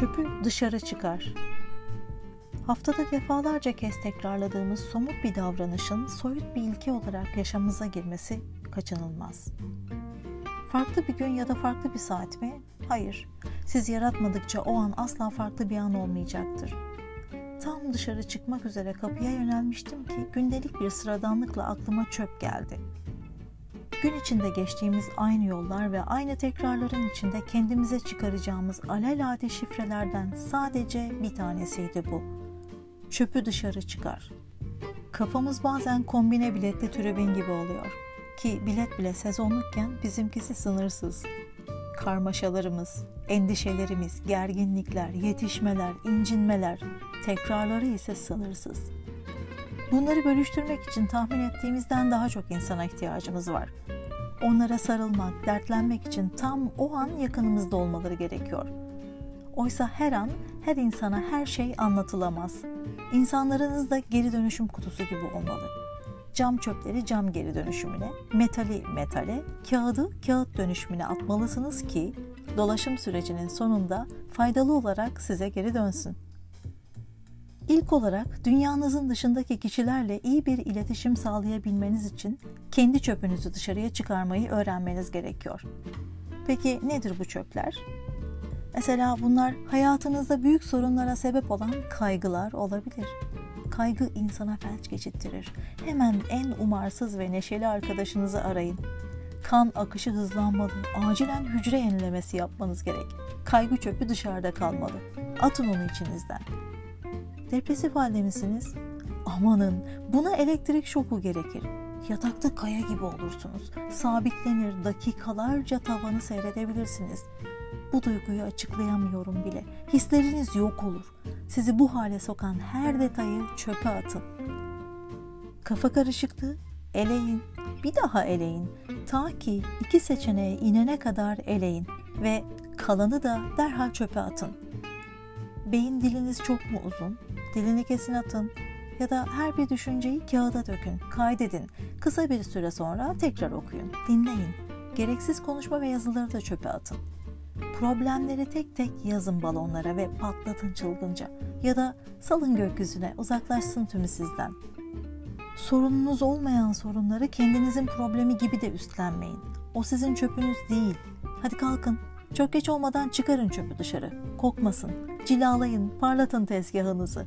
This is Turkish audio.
çöpü dışarı çıkar. Haftada defalarca kez tekrarladığımız somut bir davranışın soyut bir ilke olarak yaşamımıza girmesi kaçınılmaz. Farklı bir gün ya da farklı bir saat mi? Hayır. Siz yaratmadıkça o an asla farklı bir an olmayacaktır. Tam dışarı çıkmak üzere kapıya yönelmiştim ki gündelik bir sıradanlıkla aklıma çöp geldi. Gün içinde geçtiğimiz aynı yollar ve aynı tekrarların içinde kendimize çıkaracağımız alelade şifrelerden sadece bir tanesiydi bu. Çöpü dışarı çıkar. Kafamız bazen kombine biletli tribün gibi oluyor. Ki bilet bile sezonlukken bizimkisi sınırsız. Karmaşalarımız, endişelerimiz, gerginlikler, yetişmeler, incinmeler, tekrarları ise sınırsız. Bunları bölüştürmek için tahmin ettiğimizden daha çok insana ihtiyacımız var. Onlara sarılmak, dertlenmek için tam o an yakınımızda olmaları gerekiyor. Oysa her an her insana her şey anlatılamaz. İnsanlarınız da geri dönüşüm kutusu gibi olmalı. Cam çöpleri cam geri dönüşümüne, metali metale, kağıdı kağıt dönüşümüne atmalısınız ki dolaşım sürecinin sonunda faydalı olarak size geri dönsün. İlk olarak dünyanızın dışındaki kişilerle iyi bir iletişim sağlayabilmeniz için kendi çöpünüzü dışarıya çıkarmayı öğrenmeniz gerekiyor. Peki nedir bu çöpler? Mesela bunlar hayatınızda büyük sorunlara sebep olan kaygılar olabilir. Kaygı insana felç geçittirir. Hemen en umarsız ve neşeli arkadaşınızı arayın. Kan akışı hızlanmalı. Acilen hücre yenilemesi yapmanız gerek. Kaygı çöpü dışarıda kalmalı. Atın onu içinizden. Depresif halde misiniz? Amanın buna elektrik şoku gerekir. Yatakta kaya gibi olursunuz. Sabitlenir, dakikalarca tavanı seyredebilirsiniz. Bu duyguyu açıklayamıyorum bile. Hisleriniz yok olur. Sizi bu hale sokan her detayı çöpe atın. Kafa karışıklığı eleyin. Bir daha eleyin. Ta ki iki seçeneğe inene kadar eleyin ve kalanı da derhal çöpe atın. Beyin diliniz çok mu uzun? Dilini kesin atın ya da her bir düşünceyi kağıda dökün, kaydedin. Kısa bir süre sonra tekrar okuyun, dinleyin. Gereksiz konuşma ve yazıları da çöpe atın. Problemleri tek tek yazın balonlara ve patlatın çılgınca. Ya da salın gökyüzüne, uzaklaşsın tümü sizden. Sorununuz olmayan sorunları kendinizin problemi gibi de üstlenmeyin. O sizin çöpünüz değil. Hadi kalkın. Çok geç olmadan çıkarın çöpü dışarı. Kokmasın. Cilalayın, parlatın tezgahınızı.